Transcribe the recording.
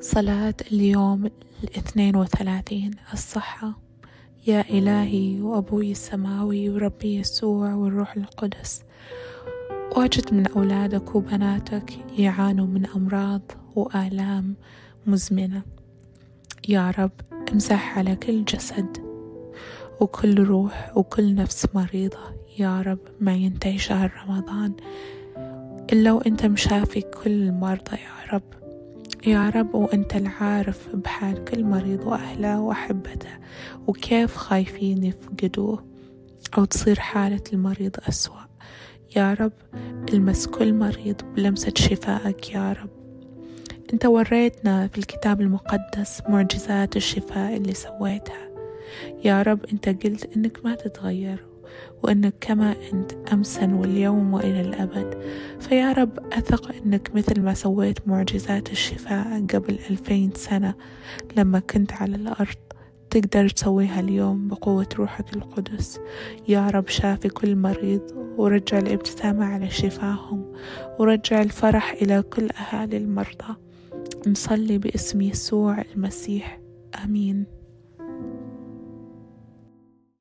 صلاة اليوم الاثنين وثلاثين. الصحة. يا إلهي وأبوي السماوي وربي يسوع والروح القدس. واجد من أولادك وبناتك يعانوا من أمراض وآلام مزمنة. يا رب امسح على كل جسد وكل روح وكل نفس مريضة. يا رب ما ينتهي شهر رمضان إلا وأنت مشافي كل المرضى يا رب يا رب وأنت العارف بحال كل مريض وأهله وأحبته وكيف خايفين يفقدوه أو تصير حالة المريض أسوأ. يا رب المس كل مريض بلمسة شفائك يا رب. أنت وريتنا في الكتاب المقدس معجزات الشفاء اللي سويتها. يا رب أنت قلت إنك ما تتغير. وأنك كما أنت أمسا واليوم وإلى الأبد. فيا رب أثق أنك مثل ما سويت معجزات الشفاء قبل ألفين سنة لما كنت على الأرض تقدر تسويها اليوم بقوة روحك القدس. يا رب شافي كل مريض ورجع الابتسامة على شفاهم ورجع الفرح إلى كل أهالي المرضى. نصلي باسم يسوع المسيح. آمين.